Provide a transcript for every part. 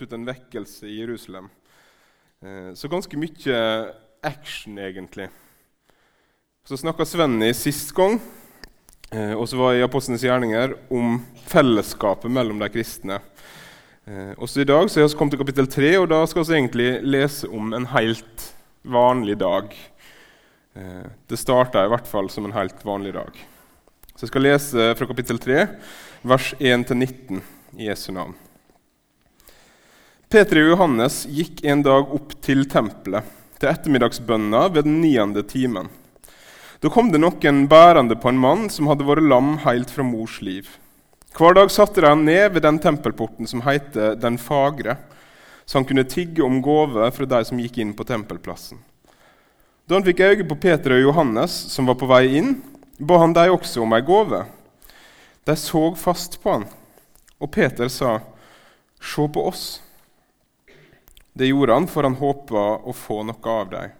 ut en vekkelse i Jerusalem. Eh, så ganske mye action, egentlig. Så snakka Svenny sist gang, eh, og så var jeg i Apostlenes gjerninger, om fellesskapet mellom de kristne. Eh, også i dag så har vi kommet til kapittel 3, og da skal vi egentlig lese om en helt vanlig dag. Det starta i hvert fall som en helt vanlig dag. Så jeg skal lese fra kapittel 3, vers 1-19 i Jesu navn. Peter og Johannes gikk en dag opp til tempelet, til ettermiddagsbønna ved den niende timen. Da kom det noen bærende på en mann som hadde vært lam helt fra mors liv. Hver dag satte de han ned ved den tempelporten som heter Den fagre, så han kunne tigge om gave fra de som gikk inn på tempelplassen. Da han fikk øye på Peter og Johannes, som var på vei inn, ba han dem også om ei gave. De så fast på han, og Peter sa, Se på oss. Det gjorde han, for han håpa å få noe av dem.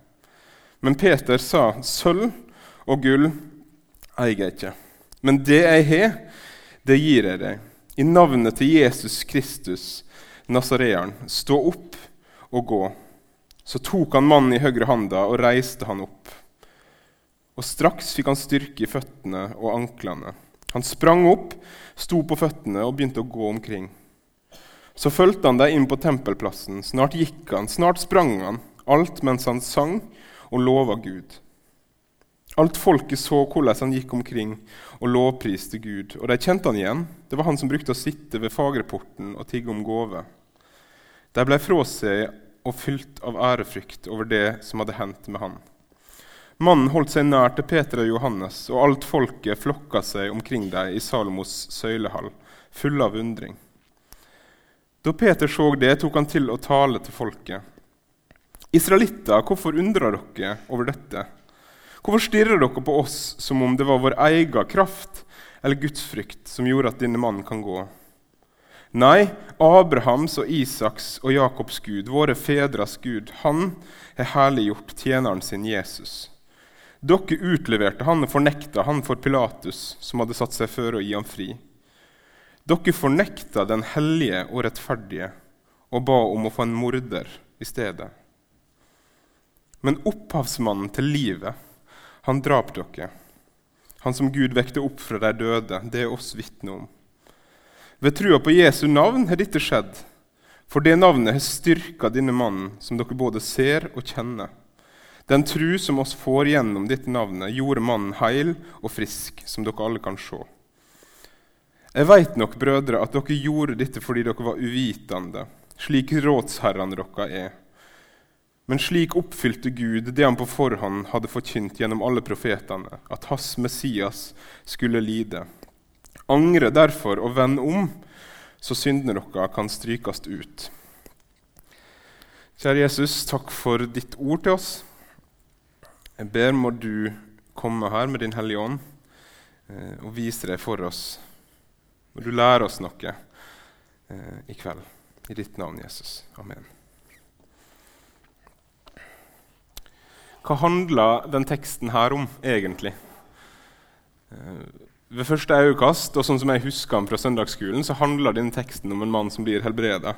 Men Peter sa, 'Sølv og gull eier jeg ikke.' 'Men det jeg har, det gir jeg deg.' 'I navnet til Jesus Kristus, nasareeren, stå opp og gå.' Så tok han mannen i høyre handa og reiste han opp. Og straks fikk han styrke i føttene og anklene. Han sprang opp, sto på føttene og begynte å gå omkring. Så fulgte han dem inn på tempelplassen. Snart gikk han, snart sprang han, alt mens han sang og lova Gud. Alt folket så hvordan han gikk omkring og lovpriste Gud, og de kjente han igjen. Det var han som brukte å sitte ved fagreporten og tigge om gåve. De ble fra seg og fylt av ærefrykt over det som hadde hendt med han. Mannen holdt seg nær til Peter og Johannes, og alt folket flokka seg omkring dem i Salomos søylehall, fulle av undring. Da Peter så det, tok han til å tale til folket. Israelitter, hvorfor undrer dere over dette? Hvorfor stirrer dere på oss som om det var vår egen kraft eller gudsfrykt som gjorde at denne mannen kan gå? Nei, Abrahams og Isaks og Jakobs Gud, våre fedres Gud, han har herliggjort tjeneren sin Jesus. Dere utleverte han og fornekta han for Pilatus, som hadde satt seg før å gi ham fri. Dere fornekta den hellige og rettferdige og ba om å få en morder i stedet. Men opphavsmannen til livet, han drap dere. Han som Gud vekte opp fra de døde, det er oss vitne om. Ved trua på Jesu navn har dette skjedd, for det navnet har styrka denne mannen, som dere både ser og kjenner. Den tru som oss får gjennom dette navnet, gjorde mannen heil og frisk, som dere alle kan se. Jeg veit nok, brødre, at dere gjorde dette fordi dere var uvitende, slik rådsherrene deres er. Men slik oppfylte Gud det han på forhånd hadde forkynt gjennom alle profetene, at hans Messias skulle lide. Angre derfor og vend om, så syndene deres kan strykes ut. Kjære Jesus, takk for ditt ord til oss. Jeg ber må du komme her med Din Hellige Ånd eh, og vise deg for oss må du lære oss noe eh, i kveld. I ditt navn, Jesus. Amen. Hva handler den teksten her om, egentlig? Eh, ved første øyekast, og sånn som jeg husker den fra søndagsskolen, så handler denne teksten om en mann som blir helbreda.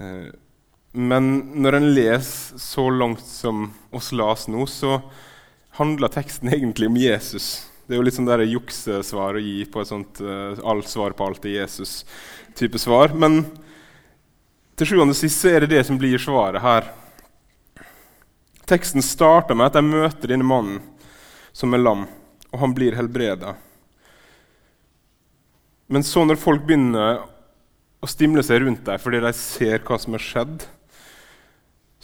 Eh, men når en leser så langt som oss las nå, så handler teksten egentlig om Jesus. Det er jo litt sånn der juksesvar å gi på et sånt uh, alt svar på alt er Jesus-type svar. Men til sjuende og sist er det det som blir svaret her. Teksten starter med at de møter denne mannen som er lam, og han blir helbreda. Men så når folk begynner å stimle seg rundt deg fordi de ser hva som har skjedd,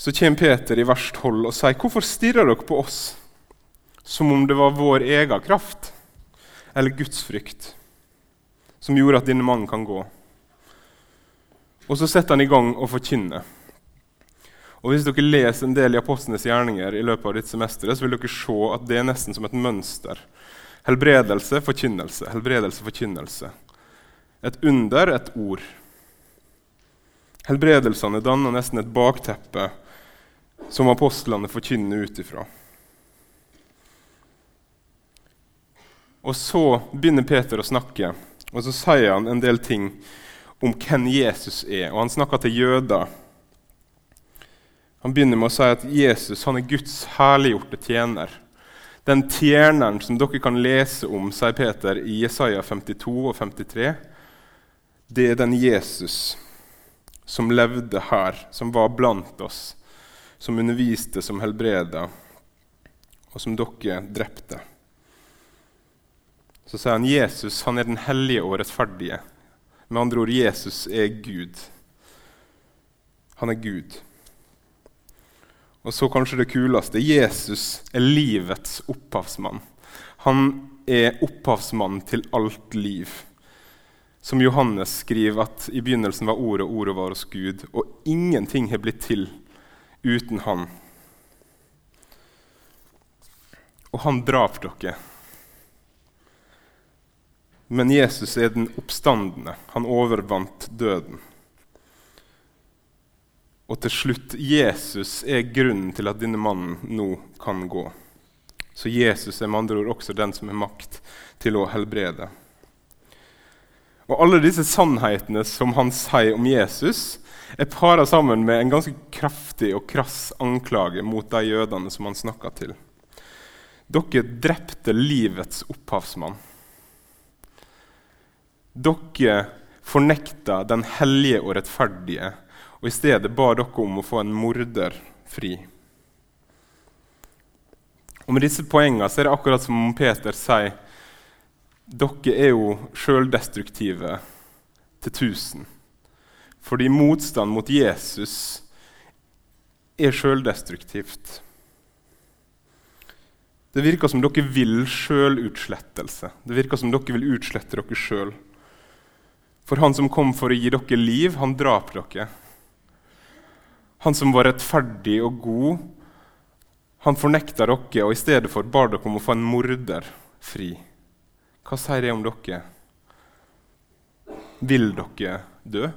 så kommer Peter i verst hold og sier, 'Hvorfor stirrer dere på oss?' Som om det var vår egen kraft eller Guds frykt som gjorde at denne mannen kan gå. Og så setter han i gang å forkynne. Og Hvis dere leser en del i Apostlenes gjerninger, i løpet av ditt semester, så vil dere se at det er nesten som et mønster. Helbredelse, forkynnelse, helbredelse, forkynnelse. Et under, et ord. Helbredelsene danner nesten et bakteppe som apostlene forkynner ut ifra. Og så begynner Peter å snakke, og så sier han en del ting om hvem Jesus er, og han snakker til jøder. Han begynner med å si at Jesus han er Guds herliggjorte tjener. Den tjeneren som dere kan lese om, sier Peter i Jesaja 52 og 53, det er den Jesus som levde her, som var blant oss, som underviste, som helbreda, og som dere drepte. Så sier han Jesus han er den hellige og rettferdige. Med andre ord Jesus er Gud. Han er Gud. Og så kanskje det kuleste Jesus er livets opphavsmann. Han er opphavsmann til alt liv. Som Johannes skriver at i begynnelsen var Ordet, Ordet var hos Gud, og ingenting har blitt til uten Han. Og han drap dere. Men Jesus er den oppstandende. Han overvant døden. Og til slutt Jesus er grunnen til at denne mannen nå kan gå. Så Jesus er med andre ord også den som har makt til å helbrede. Og Alle disse sannhetene som han sier om Jesus, er para sammen med en ganske kraftig og krass anklage mot de jødene som han snakka til. Dere drepte livets opphavsmann. Dere fornekta den hellige og rettferdige, og i stedet ba dere om å få en morder fri. Og Med disse poengene så er det akkurat som Peter sier dere er jo sjøldestruktive til tusen. Fordi motstand mot Jesus er sjøldestruktivt. Det virker som dere vil sjølutslettelse. Det virker som dere vil utslette dere sjøl. For han som kom for å gi dere liv, han drap dere. Han som var rettferdig og god, han fornekta dere, og i stedet for bar dere om å få en morder fri. Hva sier det om dere? Vil dere dø?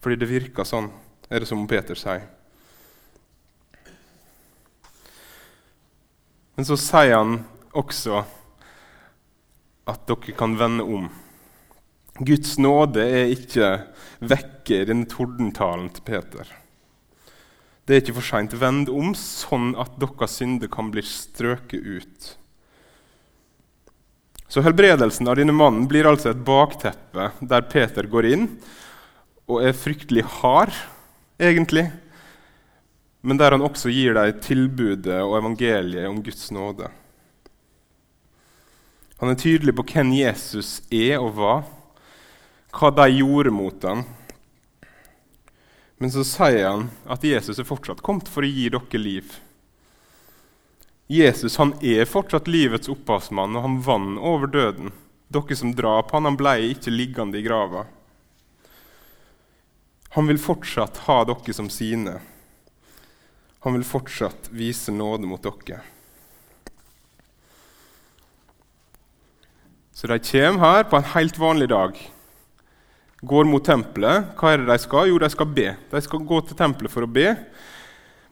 Fordi det virker sånn, er det som Peter sier. Men så sier han også at dere kan vende om. Guds nåde er ikke vekke i denne tordentalen til Peter. Det er ikke for seint. Vend om sånn at deres synder kan bli strøket ut. Så Helbredelsen av denne mannen blir altså et bakteppe der Peter går inn og er fryktelig hard, egentlig men der han også gir deg tilbudet og evangeliet om Guds nåde. Han er tydelig på hvem Jesus er og var, hva de gjorde mot ham. Men så sier han at Jesus er fortsatt kommet for å gi dere liv. Jesus han er fortsatt livets opphavsmann, og han vant over døden. Dere som drap han, han ble ikke liggende i grava. Han vil fortsatt ha dere som sine. Han vil fortsatt vise nåde mot dere. Så de kommer her på en helt vanlig dag. Går mot tempelet. Hva er det de skal? Jo, de skal be. De skal gå til tempelet for å be.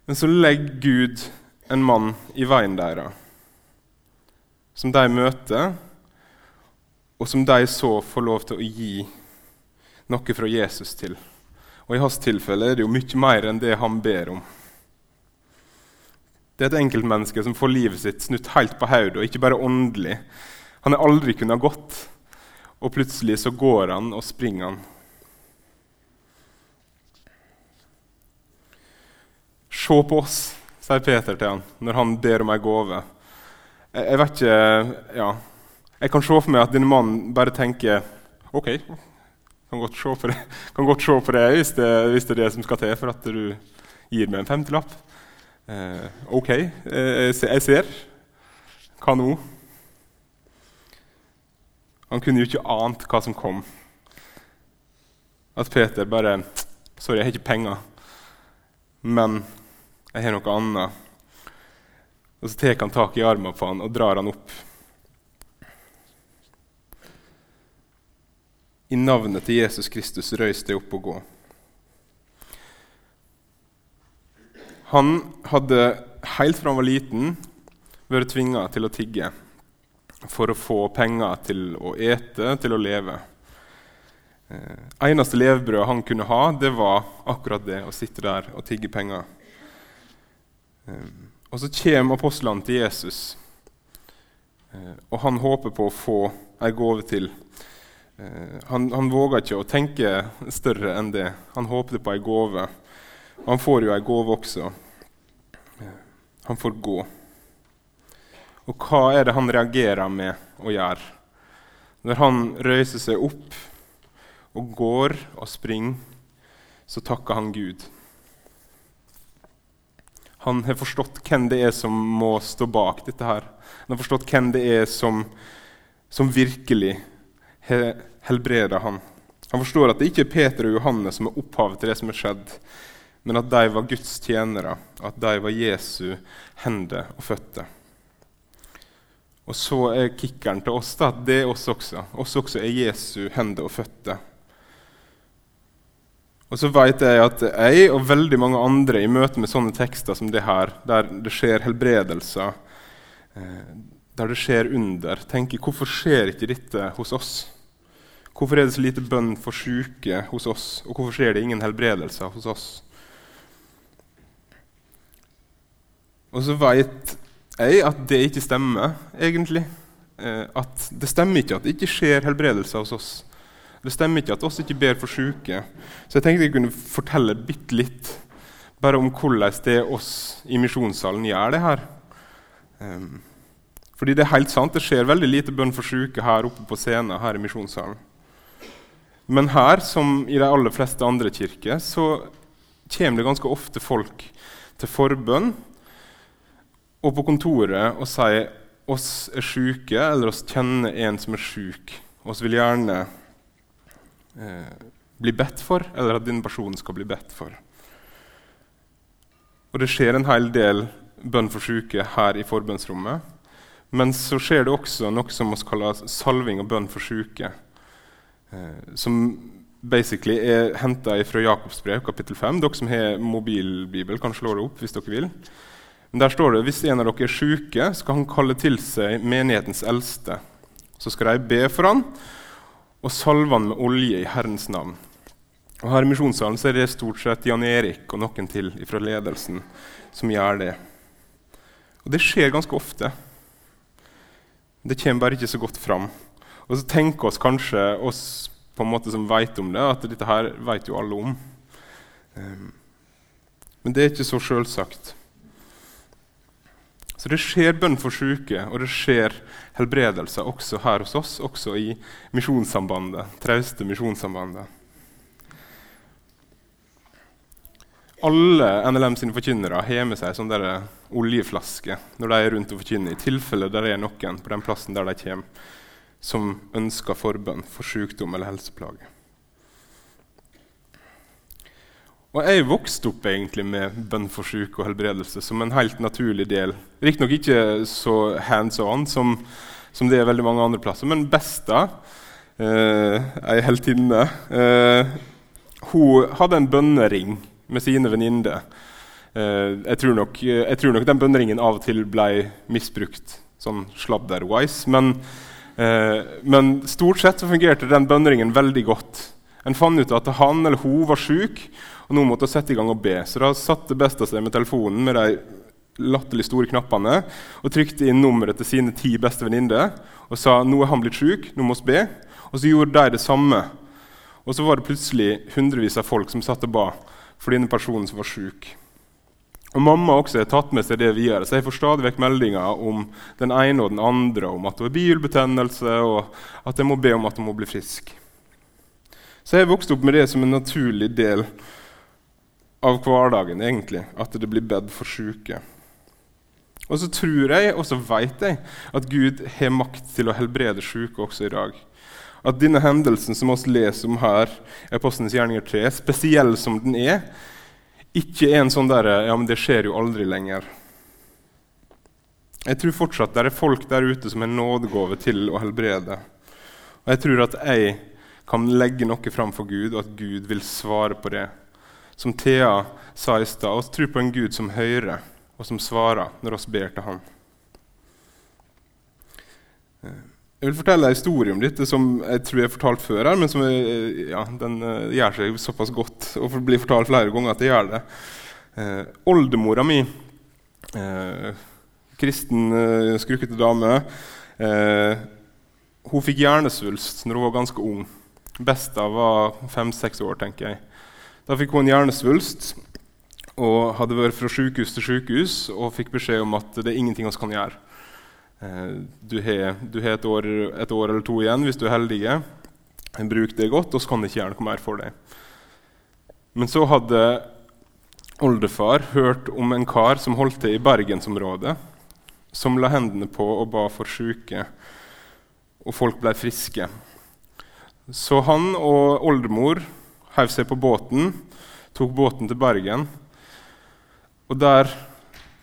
Men så legger Gud en mann i veien deres, som de møter, og som de så får lov til å gi noe fra Jesus til. Og I hans tilfelle er det jo mye mer enn det han ber om. Det er et enkeltmenneske som får livet sitt snutt helt på hodet, og ikke bare åndelig. Han har aldri kunnet gått, og plutselig så går han og springer han. Se på oss, sier Peter til han når han ber om ei gave. Jeg, jeg, vet ikke ja. Jeg kan se for meg at denne mannen bare tenker OK, kan godt se på det, kan godt se på det hvis, det hvis det er det som skal til for at du gir meg en femtilapp. Eh, OK, eh, jeg ser. Hva nå? Han kunne jo ikke ant hva som kom. At Peter bare 'Sorry, jeg har ikke penger, men jeg har noe annet.' Og Så tar han tak i armen på han og drar han opp. I navnet til Jesus Kristus røys det opp og gå. Han hadde helt fra han var liten, vært tvinga til å tigge for å få penger til å ete, til å leve. Eh, eneste levebrød han kunne ha, det var akkurat det å sitte der og tigge penger. Eh, og så kommer apostlene til Jesus, eh, og han håper på å få ei gave til. Eh, han, han våger ikke å tenke større enn det. Han håpte på ei gave. Han får jo ei gave også. Eh, han får gå. Og hva er det han reagerer med å gjøre? Når han røyser seg opp og går og springer, så takker han Gud. Han har forstått hvem det er som må stå bak dette. her. Han har forstått hvem det er som, som virkelig har helbreda han. Han forstår at det ikke er Peter og Johannes som er opphavet til det som er skjedd, men at de var Guds tjenere, at de var Jesu hender og føtter. Og så er kickeren til oss da, at det er oss også. Oss også er Jesu hender og føtter. Og så vet jeg at jeg og veldig mange andre i møte med sånne tekster som det her, der det skjer helbredelser, eh, der det skjer under, tenker hvorfor skjer ikke dette hos oss? Hvorfor er det så lite bønn for syke hos oss, og hvorfor skjer det ingen helbredelser hos oss? Og så vet jeg at det ikke stemmer, egentlig. Eh, at Det stemmer ikke at det ikke skjer helbredelser hos oss. Det stemmer ikke at oss ikke ber for syke. Så jeg tenkte jeg kunne fortelle bitte litt bare om hvordan det er oss i misjonssalen gjør det her. Um, fordi det er helt sant, det skjer veldig lite bønn for syke her oppe på scenen her i misjonssalen. Men her, som i de aller fleste andre kirker, så kommer det ganske ofte folk til forbønn og på kontoret og si oss er syke, eller oss kjenner en som er syk. Oss vil gjerne eh, bli bedt for, eller at din person skal bli bedt for. Og Det skjer en hel del bønn for syke her i forbønnsrommet. Men så skjer det også noe som vi kaller salving og bønn for syke. Eh, som basically er henta fra Jakobs brev, kapittel 5. Dere som har mobilbibel, kan slå det opp hvis dere vil. Men Der står det hvis en av dere er syke, skal han kalle til seg menighetens eldste. Så skal de be for han, og salve han med olje i Herrens navn. Og Her i misjonssalen er det stort sett Jan Erik og noen til fra ledelsen som gjør det. Og det skjer ganske ofte. Det kommer bare ikke så godt fram. Og så tenker oss kanskje oss på en måte som vet om det, at dette her vet jo alle om. Ehm, men det er ikke så sjølsagt. Så det skjer bønn for syke, og det skjer helbredelser også her hos oss, også i Misjonssambandet, Trauste Misjonssambandet. Alle NLM sine forkynnere har med seg sånn oljeflaske når de er rundt og forkynner, i tilfelle det er noen på den plassen der de kommer, som ønsker forbønn for sykdom eller helseplager. Og jeg vokste opp egentlig med bønn for syke og helbredelse som en helt naturlig del. Riktignok ikke så hands on som, som, det er veldig mange andre plasser, men Besta, eh, ei heltinne, eh, hun hadde en bønnering med sine venninner. Eh, jeg, tror nok, jeg tror nok den bønneringen av og til ble misbrukt sånn sladder-wise. Men, eh, men stort sett så fungerte den bønneringen veldig godt. En fant ut at han eller hun var syk, og nå måtte jeg sette i gang og be. Så da satte Besta seg med telefonen med de latterlig store knappene og trykte inn nummeret til sine ti beste venninner og sa nå er han blitt syk, nå må vi be. Og så gjorde de det samme. Og så var det plutselig hundrevis av folk som satt og ba for denne personen som var syk. Og Mamma også har tatt med seg det videre, så jeg får stadig vekk meldinger om den ene og den andre, om at hun har bilbetennelse, og at jeg må be om at hun må bli frisk. Så jeg vokste opp med det som en naturlig del av hverdagen, egentlig, at det blir bedt for syke. Og så tror jeg, og så vet jeg, at Gud har makt til å helbrede syke også i dag. At denne hendelsen som vi leser om her, i Apostlenes gjerninger 3, spesiell som den er, ikke er en sånn derre Ja, men det skjer jo aldri lenger. Jeg tror fortsatt det er folk der ute som har nådegave til å helbrede. Og jeg tror at jeg kan legge noe fram for Gud, og at Gud vil svare på det som Thea sa i stad, vi tror på en Gud som hører, og som svarer når vi ber til Han. Jeg vil fortelle en historie om dette som jeg tror jeg har fortalt før, her, men som jeg, ja, den uh, gjør seg såpass godt og blir fortalt flere ganger at jeg gjør det. Eh, oldemora mi, eh, kristen, uh, skrukkete dame, hun fikk hjernesvulst når hun var ganske ung. Besta var fem-seks år, tenker jeg. Da fikk hun en hjernesvulst og hadde vært fra sykehus til sykehus og fikk beskjed om at det er ingenting vi kan gjøre. Eh, du har, du har et, år, et, år, eller to igjen hvis du er heldig. Bruk det godt, og så kan det ikke gjøre noe mer for deg. Men så hadde oldefar hørt om en kar som holdt til i bergensområdet, som la hendene på og ba for syke, og folk ble friske. Så han og oldemor heiv seg på båten, tok båten til Bergen. Og der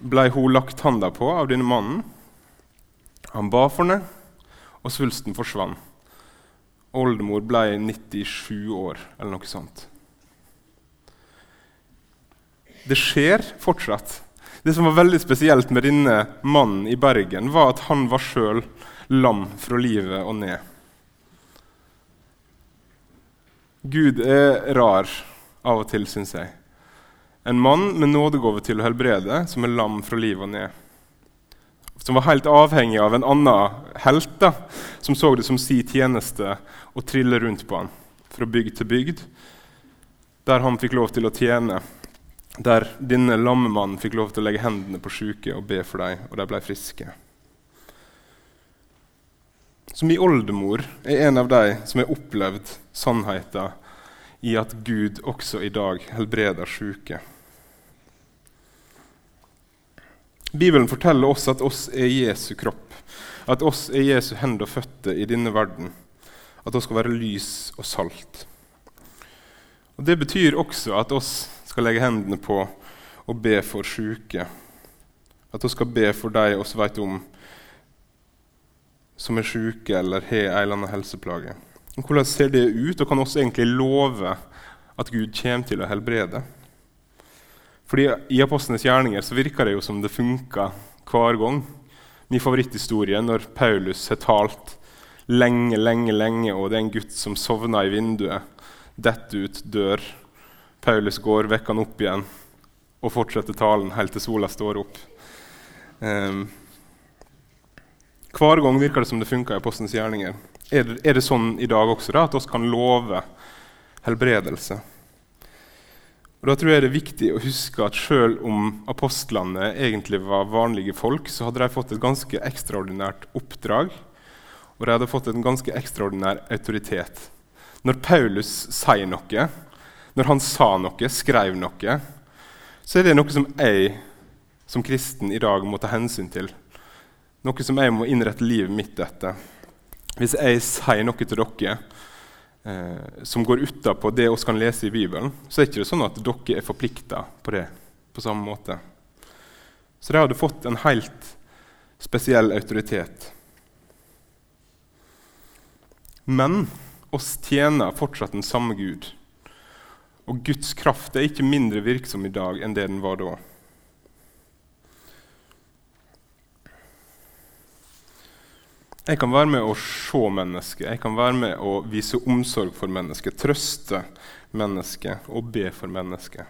ble hun lagt handa på av denne mannen. Han ba for henne, og svulsten forsvant. Oldemor ble 97 år, eller noe sånt. Det skjer fortsatt. Det som var veldig spesielt med denne mannen i Bergen, var at han var sjøl lam fra livet og ned. Gud er rar av og til, syns jeg. En mann med nådegave til å helbrede, som er lam fra livet og ned som var helt avhengig av en annen helt, da, som så det som si tjeneste å trille rundt på han fra bygd til bygd, der han fikk lov til å tjene. Der denne lammemannen fikk lov til å legge hendene på syke og be for dem, og de ble friske. Så min oldemor er en av de som har opplevd sannheten i at Gud også i dag helbreder syke. Bibelen forteller oss at oss er Jesu kropp, at oss er Jesu hender og føtter i denne verden. At oss skal være lys og salt. Og Det betyr også at oss skal legge hendene på og be for syke. At oss skal be for de oss vet om som er syke eller har en eller annen helseplage. Hvordan ser det ut, og kan også egentlig love at Gud kommer til å helbrede? Fordi I apostlenes gjerninger så virker det jo som det funker hver gang. Min favoritthistorie når Paulus har talt lenge, lenge, lenge, og det er en gutt som sovner i vinduet, detter ut, dør. Paulus går, vekker han opp igjen og fortsetter talen helt til sola står opp. Um, hver gang virker det som det funker i Postens gjerninger. Er det, er det, sånn i dag også, da, at oss kan love helbredelse? Og Da tror jeg det er viktig å huske at selv om apostlene egentlig var vanlige folk, så hadde de fått et ganske ekstraordinært oppdrag, og de hadde fått en ganske ekstraordinær autoritet. Når Paulus sier noe, når han sa noe, skrev noe, så er det noe som jeg som kristen i dag må ta hensyn til. Noe som jeg må innrette livet mitt etter. Hvis jeg sier noe til dere eh, som går utapå det vi kan lese i Bibelen, så er det ikke sånn at dere er forplikta på det på samme måte. Så de hadde fått en helt spesiell autoritet. Men oss tjener fortsatt den samme Gud. Og Guds kraft er ikke mindre virksom i dag enn det den var da. Jeg kan være med å se mennesket, jeg kan være med å vise omsorg for mennesket, trøste mennesket og be for mennesket.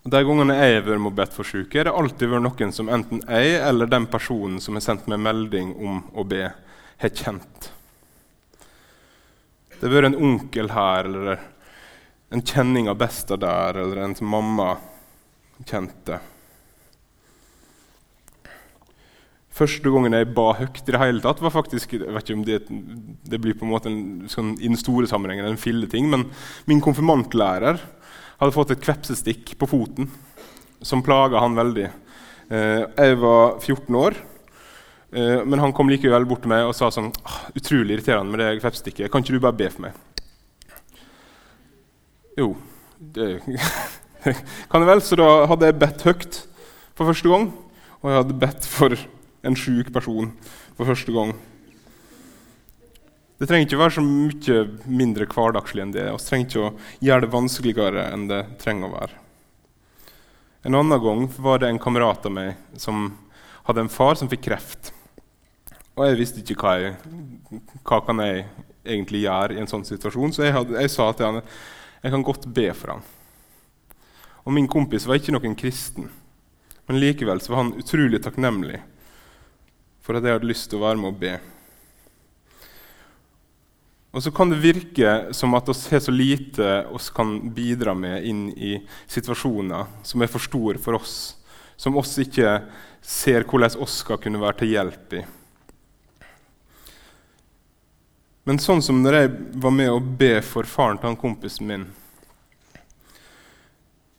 Og De gangene jeg har vært bedt for syke, er det alltid vært noen som enten jeg eller den personen som har sendt meg melding om å be, har kjent. Det har vært en onkel her, eller en kjenning av besta der, eller en mamma kjente. Første gangen jeg ba høyt, i det hele tatt, var faktisk jeg vet ikke om det, det blir på en måte en, sånn, i den store sammenhengen en filleting, men min konfirmantlærer hadde fått et kvepsestikk på foten som plaga han veldig. Eh, jeg var 14 år, eh, men han kom likevel bort til meg og sa sånn Utrolig irriterende med det kvepsestikket. Kan ikke du bare be for meg? Jo, det kan jeg vel. Så da hadde jeg bedt høyt for første gang. Og jeg hadde bedt for en sjuk person for første gang. Det trenger ikke være så mye mindre hverdagslig enn det. Vi trenger ikke å gjøre det vanskeligere enn det trenger å være. En annen gang var det en kamerat av meg som hadde en far som fikk kreft. Og jeg visste ikke hva jeg, hva kan jeg egentlig gjøre i en sånn situasjon, så jeg, hadde, jeg sa til han jeg kan godt be for han. Og min kompis var ikke noen kristen, men likevel var han utrolig takknemlig for at jeg hadde lyst til å være med og be. Og så kan det virke som at oss har så lite oss kan bidra med inn i situasjoner som er for store for oss, som oss ikke ser hvordan oss skal kunne være til hjelp i. Men sånn som når jeg var med å be for faren til han kompisen min,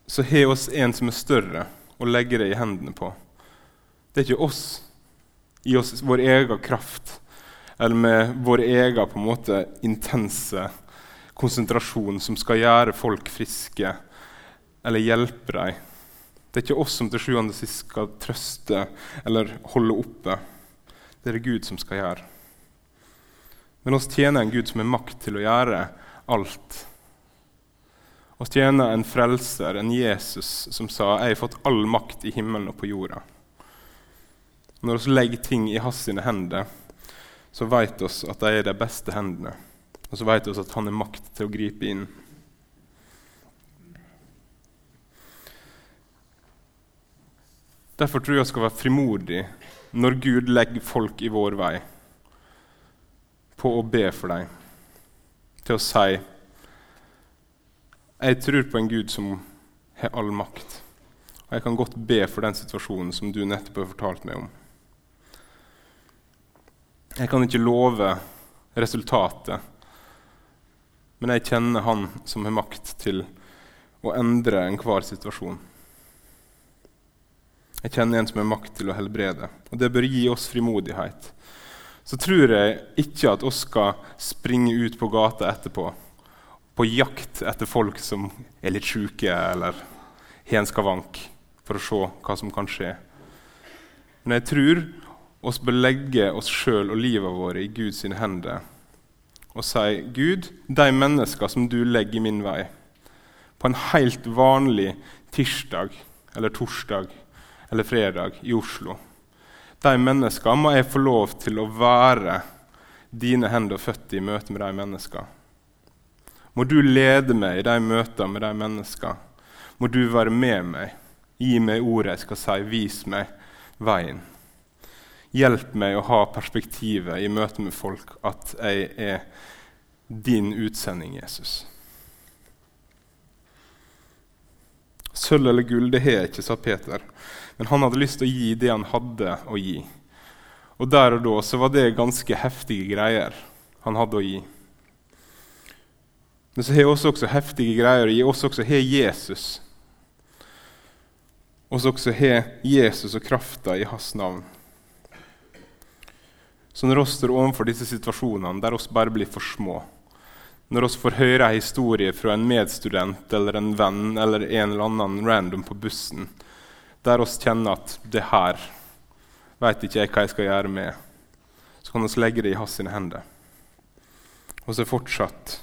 så har oss en som er større, å legge det i hendene på. Det er ikke oss i oss vår egen kraft eller med vår egen på en måte intense konsentrasjon som skal gjøre folk friske eller hjelpe dem. Det er ikke oss som til sjuende og sist skal trøste eller holde oppe. Det er det Gud som skal gjøre. Men oss tjener en Gud som har makt til å gjøre alt. Vi tjener en frelser, en Jesus, som sa 'Jeg har fått all makt i himmelen og på jorda'. Når vi legger ting i hans sine hender, så vet vi at de er de beste hendene. Og så vet vi at han har makt til å gripe inn. Derfor tror jeg vi skal være frimodige når Gud legger folk i vår vei, på å be for dem, til å si jeg tror på en Gud som har all makt. Og jeg kan godt be for den situasjonen som du nettopp har fortalt meg om. Jeg kan ikke love resultatet, men jeg kjenner Han som har makt til å endre enhver situasjon. Jeg kjenner en som har makt til å helbrede, og det bør gi oss frimodighet. Så tror jeg ikke at oss skal springe ut på gata etterpå på jakt etter folk som er litt sjuke eller har en skavank, for å se hva som kan skje. Men jeg tror oss bør legge oss sjøl og livet vårt i Guds hender og si Gud, de mennesker som du legger min vei, på en helt vanlig tirsdag eller torsdag eller fredag i Oslo De menneskene må jeg få lov til å være dine hender og føtter i møte med de menneskene. Må du lede meg i de møtene med de menneskene. Må du være med meg, gi meg ordet jeg skal si, vis meg veien. Hjelp meg å ha perspektivet i møte med folk at jeg er din utsending, Jesus. Sølv eller gull, det har jeg ikke, sa Peter. Men han hadde lyst til å gi det han hadde å gi. Og der og da så var det ganske heftige greier han hadde å gi. Men så har vi også heftige greier å gi oss også har Jesus. Oss også har Jesus og krafta i hans navn. Vi står overfor disse situasjonene der vi bare blir for små, når vi får høre en historie fra en medstudent eller en venn eller en eller annen random på bussen, der vi kjenner at det her vet ikke jeg hva jeg skal gjøre med, så kan vi legge det i hans hender. Og så er fortsatt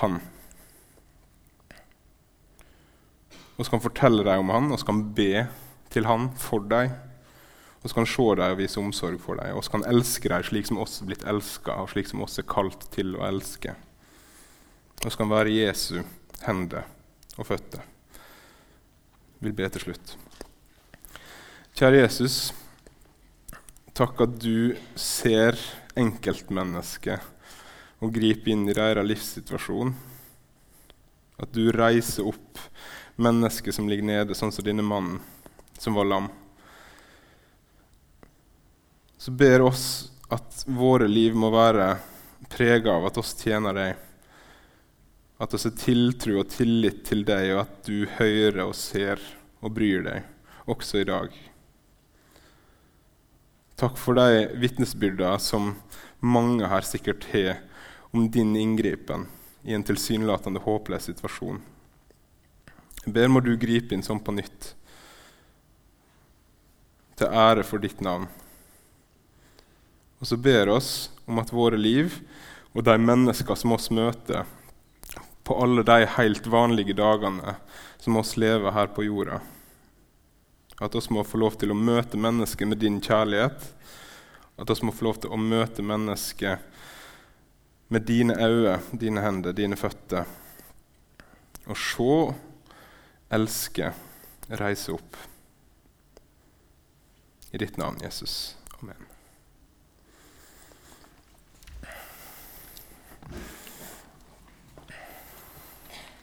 han. Vi kan fortelle dem om han, og vi kan be til han for dem. Vi kan se deg og vise omsorg for deg, og så kan elske deg slik som oss er blitt elska, og slik som oss er kalt til å elske. Vi kan være Jesu hender og føtter. Jeg vil be til slutt. Kjære Jesus, takk at du ser enkeltmennesket og griper inn i deres livssituasjon. At du reiser opp mennesket som ligger nede, sånn som denne mannen som var lam så ber oss at våre liv må være prega av at oss tjener deg. At oss er tiltro og tillit til deg, og at du hører og ser og bryr deg, også i dag. Takk for de vitnesbyrdene som mange her sikkert har om din inngripen i en tilsynelatende håpløs situasjon. Jeg ber må du gripe inn sånn på nytt, til ære for ditt navn. Og så ber oss om at våre liv og de mennesker som oss møter på alle de helt vanlige dagene som oss lever her på jorda, at oss må få lov til å møte mennesker med din kjærlighet, At oss må få lov til å møte mennesket med dine øyne, dine hender, dine føtter. Og se, elske, reise opp. I ditt navn, Jesus.